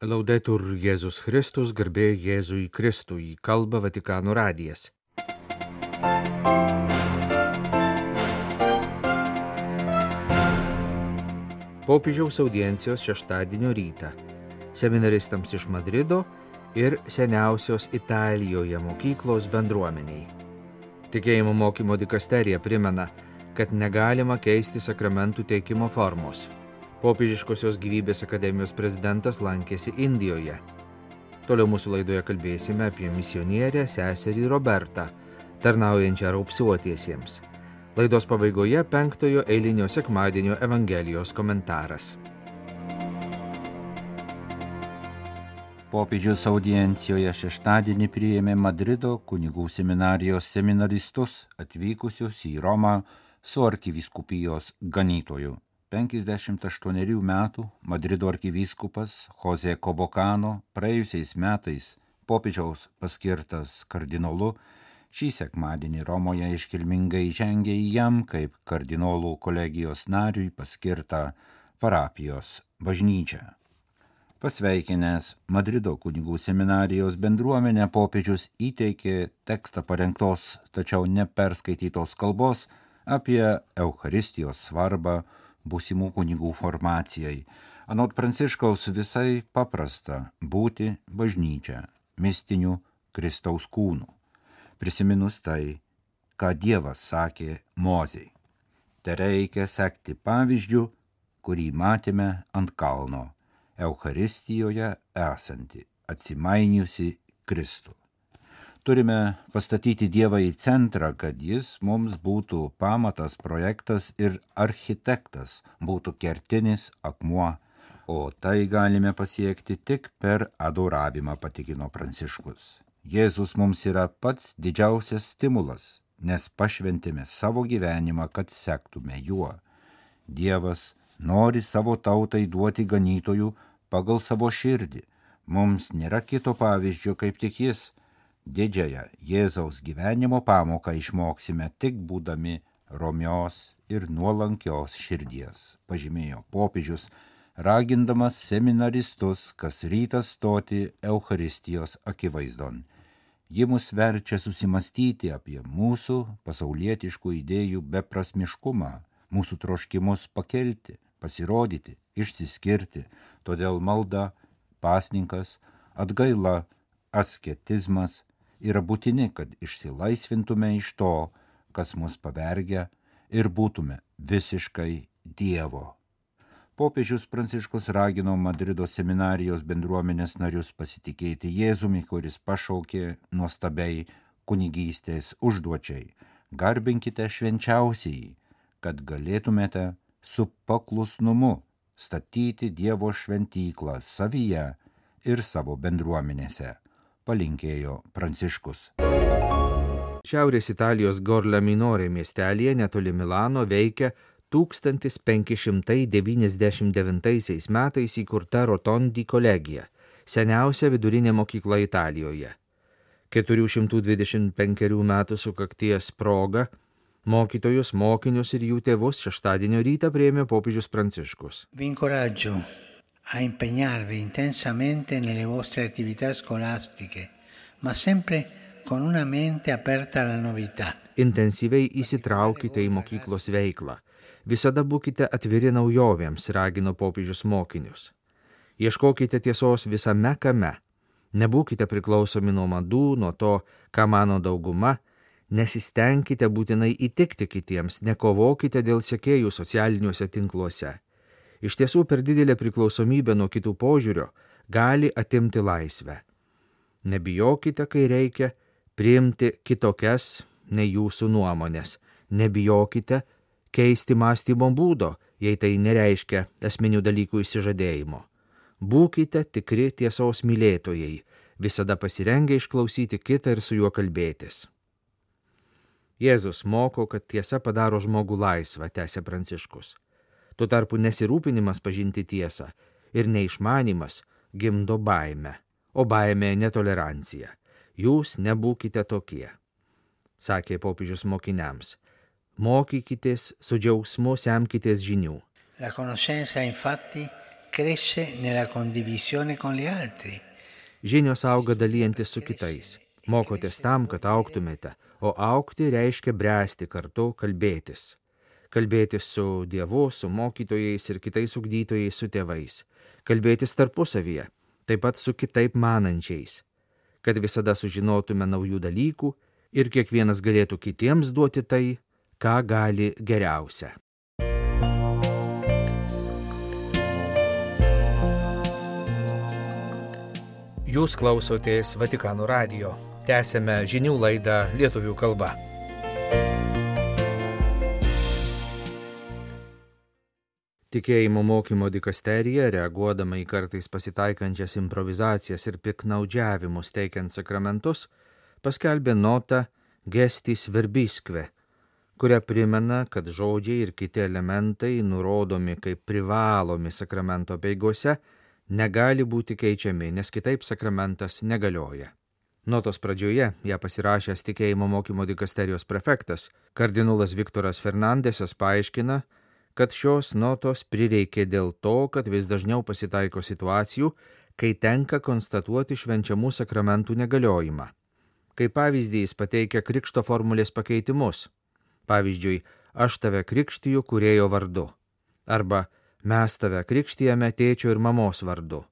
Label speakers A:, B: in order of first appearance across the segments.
A: Laudetur Jėzus Kristus, garbė Jėzui Kristui, kalba Vatikano radijas. Popiežiaus audiencijos šeštadienio rytą. Seminaristams iš Madrido ir seniausios Italijoje mokyklos bendruomeniai. Tikėjimo mokymo dikasterija primena, kad negalima keisti sakramentų teikimo formos. Popiežiškosios gyvybės akademijos prezidentas lankėsi Indijoje. Toliau mūsų laidoje kalbėsime apie misionierę seserį Robertą, tarnaujančią raupsuotiesiems. Laidos pabaigoje penktojo eilinio sekmadienio Evangelijos komentaras.
B: Popiežius audiencijoje šeštadienį priėmė Madrido kunigų seminarijos seminaristus atvykusius į Romą su arkivyskupijos ganytoju. 58 metų Madrido arkivyskupas Jose Kobokano praėjusiais metais popiežiaus paskirtas kardinolu šį sekmadienį Romoje iškilmingai žengė į jam kaip kardinolų kolegijos nariui paskirtą parapijos bažnyčią. Pasveikinęs Madrido kunigų seminarijos bendruomenę popiežius įteikė tekstą parengtos, tačiau neperskaitytos kalbos apie Eucharistijos svarbą būsimų kunigų formacijai. Anot Pranciškaus visai paprasta būti bažnyčia, mistiniu Kristaus kūnu. Prisiminus tai, ką Dievas sakė Mozei. Te reikia sekti pavyzdžių, kurį matėme ant kalno Eucharistijoje esanti, atsimainiusi Kristų. Turime pastatyti Dievą į centrą, kad jis mums būtų pamatas, projektas ir architektas, būtų kertinis akmuo, o tai galime pasiekti tik per adoravimą, patikino Pranciškus. Jėzus mums yra pats didžiausias stimulas, nes pašventėme savo gyvenimą, kad sektume juo. Dievas nori savo tautai duoti ganytojų, pagal savo širdį. Mums nėra kito pavyzdžio kaip tik jis. Didžiąją Jėzaus gyvenimo pamoką išmoksime tik būdami romios ir nuolankios širdies, pažymėjo popiežius, ragindamas seminaristus kas rytą stoti Eucharistijos akivaizdon. Ji mus verčia susimastyti apie mūsų pasaulietiškų idėjų beprasmiškumą, mūsų troškimus pakelti, pasirodyti, išsiskirti, todėl malda, pasninkas, atgaila, asketizmas yra būtini, kad išsilaisvintume iš to, kas mus pavergia ir būtume visiškai Dievo. Popiežius Pranciškus ragino Madrido seminarijos bendruomenės narius pasitikėti Jėzumi, kuris pašaukė nuostabiai kunigystės užduočiai. Garbinkite švenčiausiai, kad galėtumėte su paklusnumu statyti Dievo šventyklą savyje ir savo bendruomenėse, palinkėjo Pranciškus.
A: Šiaurės Italijos Gorla Minore miestelėje netoli Milano veikia 1599 metais įkurta Rotondi kolegija, seniausia vidurinė mokykla Italijoje. 425 metų sukakties proga mokytojus, mokinius ir jų tėvus šeštadienio rytą prieimė popiežius Pranciškus.
C: Vi incoraggio a impegnarvi intensamente nelle vostre attività scolastiche, ma sempre con una mente aperta alla novità.
A: Intensyviai įsitraukite į mokyklos veiklą. Visada būkite atviri naujovėms, ragino popiežius mokinius. Ieškokite tiesos visame kame. Nebūkite priklausomi nuo madų, nuo to, ką mano dauguma, nesistengkite būtinai įtikti kitiems, nekovokite dėl sėkėjų socialiniuose tinkluose. Iš tiesų per didelę priklausomybę nuo kitų požiūrio gali atimti laisvę. Nebijokite, kai reikia priimti kitokias nei jūsų nuomonės. Nebijokite keisti mąstymo būdo, jei tai nereiškia esminių dalykų įsižadėjimo. Būkite tikri tiesos mylėtojai, visada pasirengę išklausyti kitą ir su juo kalbėtis. Jėzus moko, kad tiesa padaro žmogų laisvą, tęsė Pranciškus. Tuo tarpu nesirūpinimas pažinti tiesą ir neišmanimas gimdo baimę, o baimė netoleranciją. Jūs nebūkite tokie, sakė popiežius mokiniams. Mokykitės su džiaugsmu, semkitės žinių.
C: La conoscenza infatti cresce nella condivisione con gli altri.
A: Žinios auga dalyjantis su kitais. Mokotės tam, kad auktumėte, o aukti reiškia bręsti kartu, kalbėtis. Kalbėtis su Dievu, su mokytojais ir kitais ugdytojais, su tėvais. Kalbėtis tarpusavyje, taip pat su kitaip manančiais. Kad visada sužinotume naujų dalykų ir kiekvienas galėtų kitiems duoti tai, ką gali geriausia. Jūs klausotės Vatikano radio. Tęsėme žinių laidą lietuvių kalba. Tikėjimo mokymo dikasterija, reaguodama į kartais pasitaikančias improvizacijas ir piknaudžiavimus teikiant sakramentus, paskelbė notą gestis verbiskve, kuria primena, kad žodžiai ir kiti elementai, nurodomi kaip privalomi sakramento peigose, negali būti keičiami, nes kitaip sakramentas negalioja. Notos pradžioje ją pasirašęs tikėjimo mokymo dikasterijos prefektas, kardinolas Viktoras Fernandesas paaiškina, kad šios notos prireikė dėl to, kad vis dažniau pasitaiko situacijų, kai tenka konstatuoti švenčiamų sakramentų negaliojimą. Kaip pavyzdį jis pateikia krikšto formulės pakeitimus. Pavyzdžiui, aš tave krikštiju kurėjo vardu. Arba mes tave krikštijame tėčio ir mamos vardu.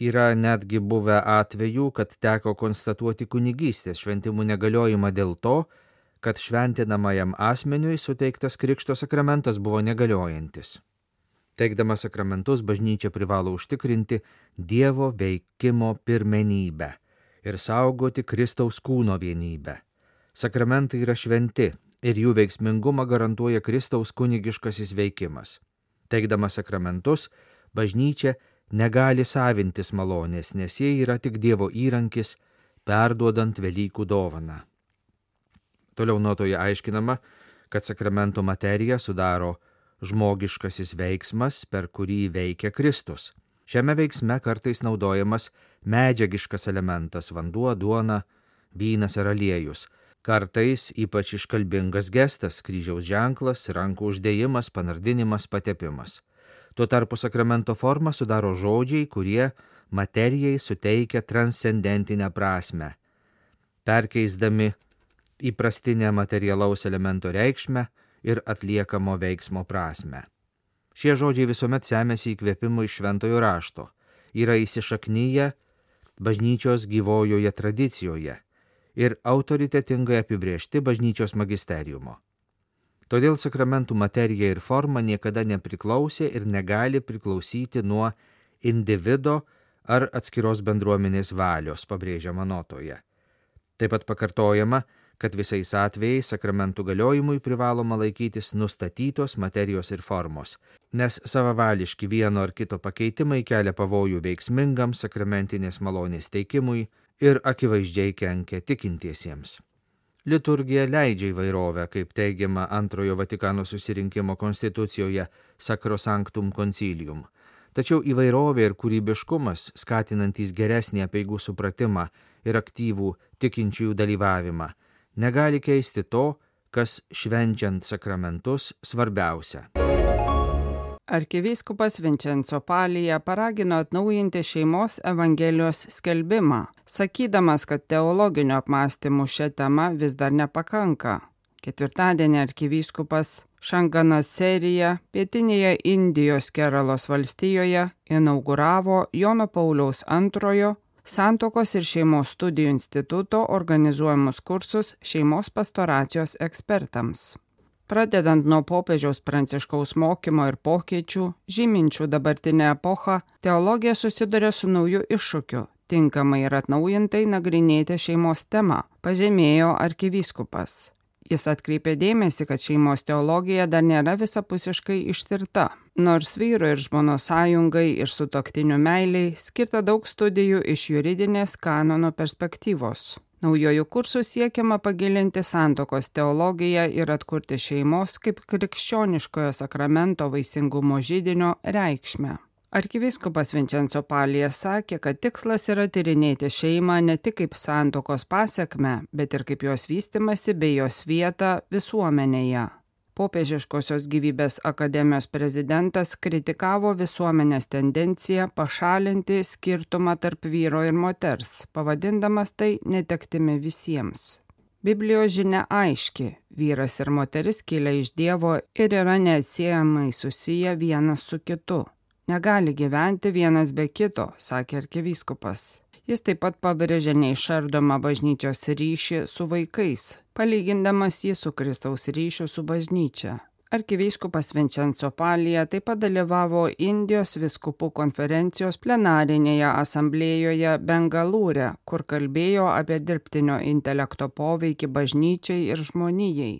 A: Yra netgi buvę atvejų, kad teko konstatuoti kunigystės šventimų negaliojimą dėl to, kad šventinamajam asmeniui suteiktas krikšto sakramentas buvo negaliojantis. Teikdama sakramentus, bažnyčia privalo užtikrinti Dievo veikimo pirmenybę ir saugoti Kristaus kūno vienybę. Sakramentai yra šventi ir jų veiksmingumą garantuoja Kristaus kunigiškasis veikimas. Teikdama sakramentus, bažnyčia negali savintis malonės, nes jie yra tik Dievo įrankis, perduodant Velykų dovaną. Toliau nuotoje aiškinama, kad sakramento materiją sudaro žmogiškasis veiksmas, per kurį veikia Kristus. Šiame veiksme kartais naudojamas medžiagiškas elementas - vanduo, duona, vynas ar aliejus. Kartais ypač iškalbingas gestas - kryžiaus ženklas, rankų uždėjimas, panardinimas, patepimas. Tuo tarpu sakramento formą sudaro žodžiai, kurie materijai suteikia transcendentinę prasme, perkeisdami įprastinę materialaus elemento reikšmę ir atliekamo veiksmo prasme. Šie žodžiai visuomet semėsi įkvėpimu iš šventojo rašto, yra įsišaknyje bažnyčios gyvojoje tradicijoje ir autoritetingai apibriežti bažnyčios magisteriumo. Todėl sakramentų materija ir forma niekada nepriklausė ir negali priklausyti nuo individo ar atskiros bendruomenės valios, pabrėžiama notoje. Taip pat pakartojama, kad visais atvejais sakramentų galiojimui privaloma laikytis nustatytos materijos ir formos, nes savavališki vieno ar kito pakeitimai kelia pavojų veiksmingam sakramentinės malonės teikimui ir akivaizdžiai kenkia tikintiesiems. Liturgija leidžia įvairovę, kaip teigiama antrojo Vatikano susirinkimo konstitucijoje Sacrosanctum Concilium. Tačiau įvairovė ir kūrybiškumas, skatinantys geresnį apieigų supratimą ir aktyvų tikinčiųjų dalyvavimą, negali keisti to, kas švenčiant sakramentus svarbiausia.
D: Arkivyskupas Vincenzo Palija paragino atnaujinti šeimos evangelijos skelbimą, sakydamas, kad teologinio apmąstymų šią temą vis dar nepakanka. Ketvirtadienį arkivyskupas Šanganas Serija pietinėje Indijos Keralos valstijoje inauguravo Jono Pauliaus antrojo Santokos ir šeimos studijų instituto organizuojamus kursus šeimos pastoracijos ekspertams. Pradedant nuo popiežiaus pranciškaus mokymo ir pokyčių, žyminčių dabartinę epochą, teologija susiduria su nauju iššūkiu - tinkamai ir atnaujintai nagrinėti šeimos temą, pažymėjo arkivyskupas. Jis atkreipė dėmesį, kad šeimos teologija dar nėra visapusiškai ištirta. Nors vyro ir žmonos sąjungai ir sutoktinių meiliai skirta daug studijų iš juridinės kanono perspektyvos. Naujojų kursų siekiama pagilinti santokos teologiją ir atkurti šeimos kaip krikščioniškojo sakramento vaisingumo žydinio reikšmę. Arkivyskupas Vincenzo Palija sakė, kad tikslas yra tyrinėti šeimą ne tik kaip santokos pasiekme, bet ir kaip jos vystimasi bei jos vietą visuomenėje. Popiežiškosios gyvybės akademijos prezidentas kritikavo visuomenės tendenciją pašalinti skirtumą tarp vyro ir moters, pavadindamas tai netektimi visiems. Biblijos žinia aiški - vyras ir moteris kilia iš Dievo ir yra neatsiejamai susiję vienas su kitu. Negali gyventi vienas be kito, sakė arkivyskupas. Jis taip pat pabrėžė neišardomą bažnyčios ryšį su vaikais, palygindamas jį su Kristaus ryšiu su bažnyčia. Arkivyskupas Vincenzo Palija taip pat dalyvavo Indijos viskupų konferencijos plenarinėje asamblėjoje Bengalūre, kur kalbėjo apie dirbtinio intelekto poveikį bažnyčiai ir žmonijai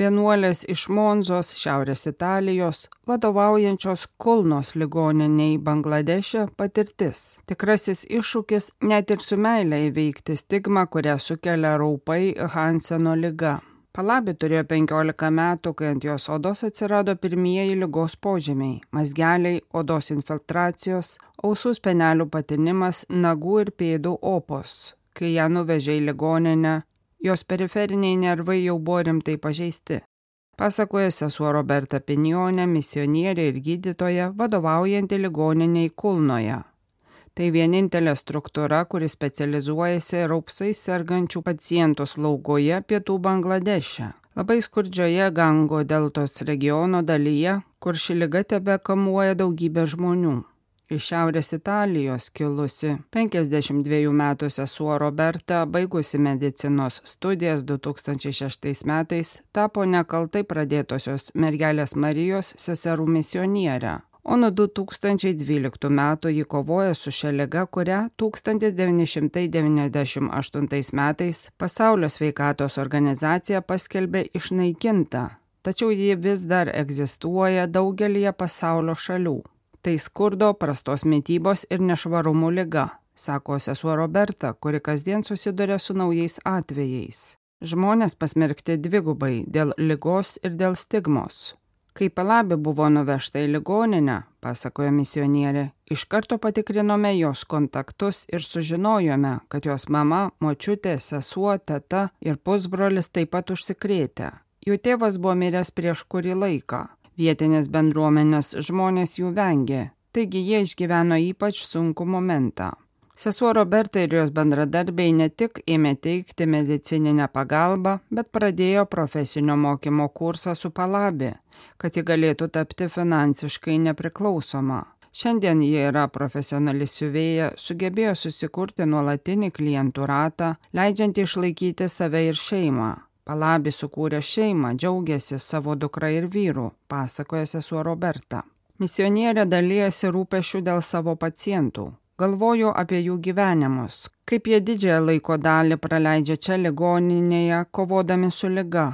D: vienuolės iš Monzos, Šiaurės Italijos, vadovaujančios Kulnos ligoniniai Bangladeše patirtis. Tikrasis iššūkis net ir su meilė įveikti stigmą, kurią sukelia raupai Hanseno lyga. Palabi turėjo 15 metų, kai ant jos odos atsirado pirmieji lygos požymiai - mazgeliai, odos infiltracijos, ausų spenelių patinimas, nagų ir pėdų opos. Kai ją nuvežė į ligoninę, jos periferiniai nervai jau buvo rimtai pažeisti. Pasakoja sesuo Roberta Pinionė, misionierė ir gydytoja, vadovaujanti ligoniniai Kulnoje. Tai vienintelė struktūra, kuri specializuojasi raupsais sergančių pacientų slaugoje pietų Bangladeše. Labai skurdžioje Gango deltos regiono dalyje, kur ši lyga tebe kamuoja daugybę žmonių iš Šiaurės Italijos kilusi 52 metų sesuo Roberta, baigusi medicinos studijas 2006 metais, tapo nekaltai pradėtosios mergelės Marijos seserų misionierę. O nuo 2012 metų ji kovoja su šia liga, kurią 1998 metais Pasaulio sveikatos organizacija paskelbė išnaikinta, tačiau ji vis dar egzistuoja daugelie pasaulio šalių. Tai skurdo, prastos mytybos ir nešvarumų lyga, sako sesuo Roberta, kuri kasdien susiduria su naujais atvejais. Žmonės pasmerkti dvigubai dėl lygos ir dėl stigmos. Kai palabi buvo nuvežta į ligoninę, pasakojo misionierė, iš karto patikrinome jos kontaktus ir sužinojome, kad jos mama, močiutė, sesuo, teta ir pusbrolis taip pat užsikrėtė. Jų tėvas buvo miręs prieš kurį laiką, Vietinės bendruomenės žmonės jų vengė, taigi jie išgyveno ypač sunku momentą. Sesuo Roberta ir jos bendradarbiai ne tik ėmė teikti medicininę pagalbą, bet pradėjo profesinio mokymo kursą su palabi, kad ji galėtų tapti finansiškai nepriklausoma. Šiandien ji yra profesionali siuvėja, sugebėjo susikurti nuolatinį klientų ratą, leidžiantį išlaikyti save ir šeimą. Palabi sukūrė šeimą, džiaugiasi savo dukra ir vyru, pasakoja sesuo Roberta. Misionierė dalyjasi rūpešių dėl savo pacientų. Galvoju apie jų gyvenimus, kaip jie didžiąją laiko dalį praleidžia čia ligoninėje, kovodami su lyga.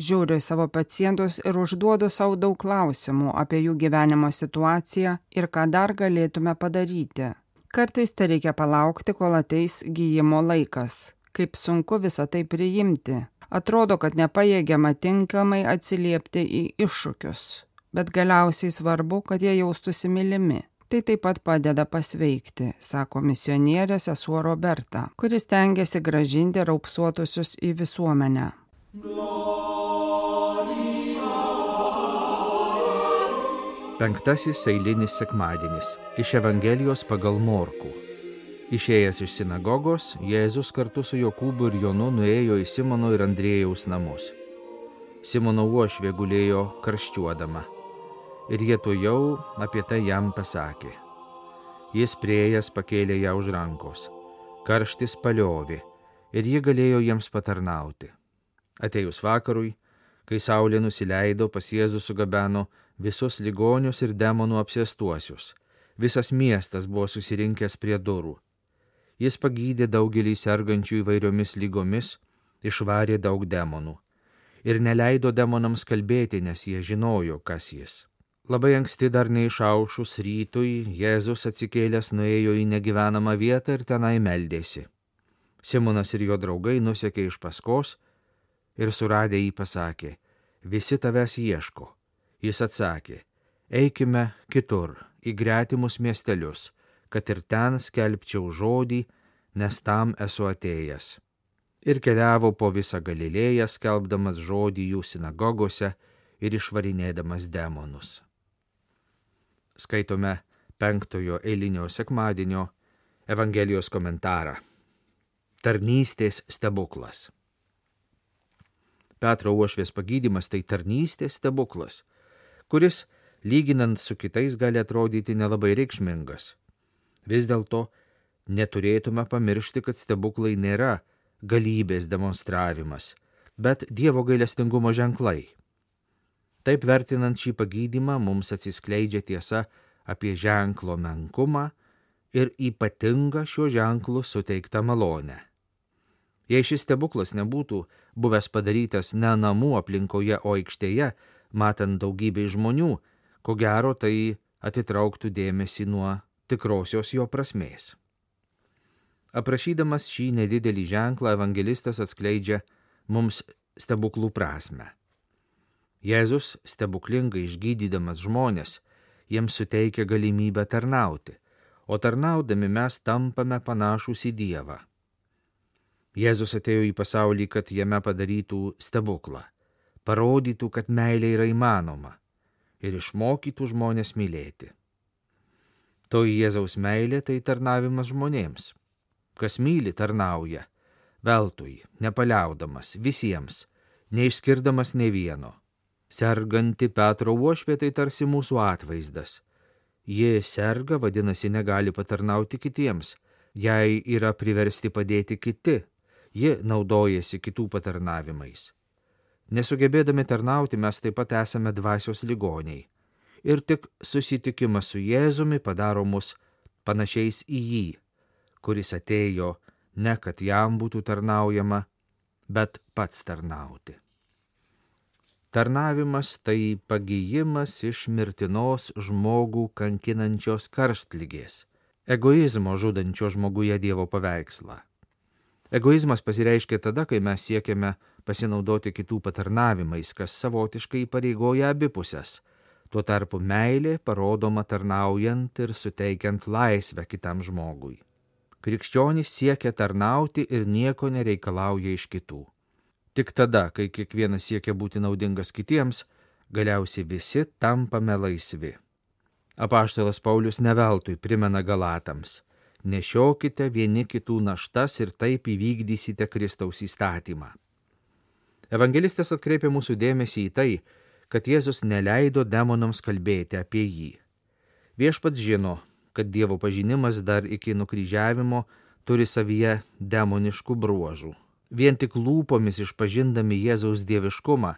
D: Žiūriu į savo pacientus ir užduodu savo daug klausimų apie jų gyvenimo situaciją ir ką dar galėtume padaryti. Kartais tai reikia palaukti, kol ateis gyjimo laikas. Kaip sunku visą tai priimti atrodo, kad nepajėgiama tinkamai atsiliepti į iššūkius, bet galiausiai svarbu, kad jie jaustųsi mylimi. Tai taip pat padeda pasveikti, sako misionierė sesuo Roberta, kuris tengiasi gražinti raupsuotusius į visuomenę.
A: Penktasis eilinis sekmadienis iš Evangelijos pagal Morkų. Išėjęs iš sinagogos, Jėzus kartu su Jokūbu ir Jonu nuėjo į Simono ir Andrėjaus namus. Simono uošvė gulėjo karščiuodama ir jie to jau apie tai jam pasakė. Jis priejas pakėlė ją už rankos, karštis paliovė ir ji galėjo jiems patarnauti. Atėjus vakarui, kai saulė nusileido, pas Jėzų sugabeno visus ligonius ir demonų apsėstuosius. Visas miestas buvo susirinkęs prie durų Jis pagydė daugelį sergančių įvairiomis lygomis, išvarė daug demonų. Ir neleido demonams kalbėti, nes jie žinojo, kas jis. Labai anksti dar neišaušus rytui, Jėzus atsikėlęs nuėjo į negyvenamą vietą ir tenai meldėsi. Simonas ir jo draugai nusekė iš paskos ir suradę jį pasakė, visi tavęs ieško. Jis atsakė, eikime kitur, į gretimus miestelius kad ir ten skelbčiau žodį, nes tam esu atėjęs. ir keliavo po visą Galilėją, skelbdamas žodį jų sinagogose ir išvarinėdamas demonus. Skaitome penktojo eilinio sekmadienio Evangelijos komentarą. Tarnystės stebuklas. Petro uošvės pagydymas tai tarnystės stebuklas, kuris, lyginant su kitais, gali atrodyti nelabai reikšmingas. Vis dėlto neturėtume pamiršti, kad stebuklai nėra galybės demonstravimas, bet Dievo gailestingumo ženklai. Taip vertinant šį pagydymą mums atsiskleidžia tiesa apie ženklo menkumą ir ypatingą šio ženklu suteiktą malonę. Jei šis stebuklas nebūtų buvęs padarytas ne namų aplinkoje, o aikštėje, matant daugybę žmonių, ko gero tai atitrauktų dėmesį nuo tikrosios jo prasmės. Aprašydamas šį nedidelį ženklą, evangelistas atskleidžia mums stebuklų prasme. Jėzus stebuklingai išgydydamas žmonės jiems suteikia galimybę tarnauti, o tarnaudami mes tampame panašus į Dievą. Jėzus atėjo į pasaulį, kad jame padarytų stebuklą, parodytų, kad meilė yra įmanoma ir išmokytų žmonės mylėti. Toji Jėzaus meilė tai tarnavimas žmonėms. Kas myli, tarnauja, veltui, nepaliaudamas, visiems, neišskirdamas ne vieno Serganti Petro uošvė tai tarsi mūsų atvaizdas. Ji serga, vadinasi, negali patarnauti kitiems. Jai yra priversti padėti kiti. Ji naudojasi kitų patarnavimais. Nesugebėdami tarnauti mes taip pat esame dvasios ligoniai. Ir tik susitikimas su Jėzumi padaro mus panašiais į jį, kuris atėjo ne kad jam būtų tarnaujama, bet pats tarnauti. Tarnavimas tai pagyjimas iš mirtinos žmogų kankinančios karštlygės, egoizmo žudančio žmoguje Dievo paveikslą. Egoizmas pasireiškia tada, kai mes siekiame pasinaudoti kitų patarnavimais, kas savotiškai pareigoja abipusės. Tuo tarpu meilė parodoma tarnaujant ir suteikiant laisvę kitam žmogui. Krikščionys siekia tarnauti ir nieko nereikalauja iš kitų. Tik tada, kai kiekvienas siekia būti naudingas kitiems, galiausiai visi tampame laisvi. Apaštalas Paulius neveltui primena Galatams - nešiokite vieni kitų naštas ir taip įvykdysite Kristaus įstatymą. Evangelistas atkreipia mūsų dėmesį į tai, kad Jėzus neleido demonams kalbėti apie jį. Viešpats žino, kad Dievo pažinimas dar iki nukryžiavimo turi savyje demoniškų bruožų Vien tik lūpomis išpažindami Jėzaus dieviškumą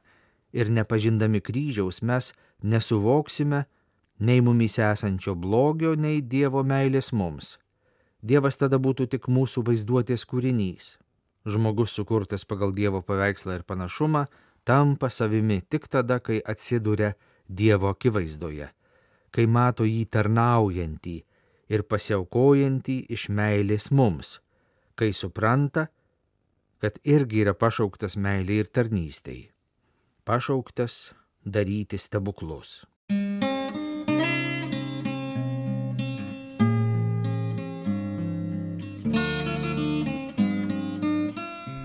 A: ir nepažindami kryžiaus mes nesuvoksime nei mumise esančio blogio, nei Dievo meilės mums. Dievas tada būtų tik mūsų vaizduotės kūrinys. Žmogus sukurtas pagal Dievo paveikslą ir panašumą tampa savimi tik tada, kai atsiduria Dievo akivaizdoje, kai mato jį tarnaujantį ir pasiaukojantį iš meilės mums, kai supranta, kad irgi yra pašauktas meiliai ir tarnystei. Pašauktas daryti stebuklus.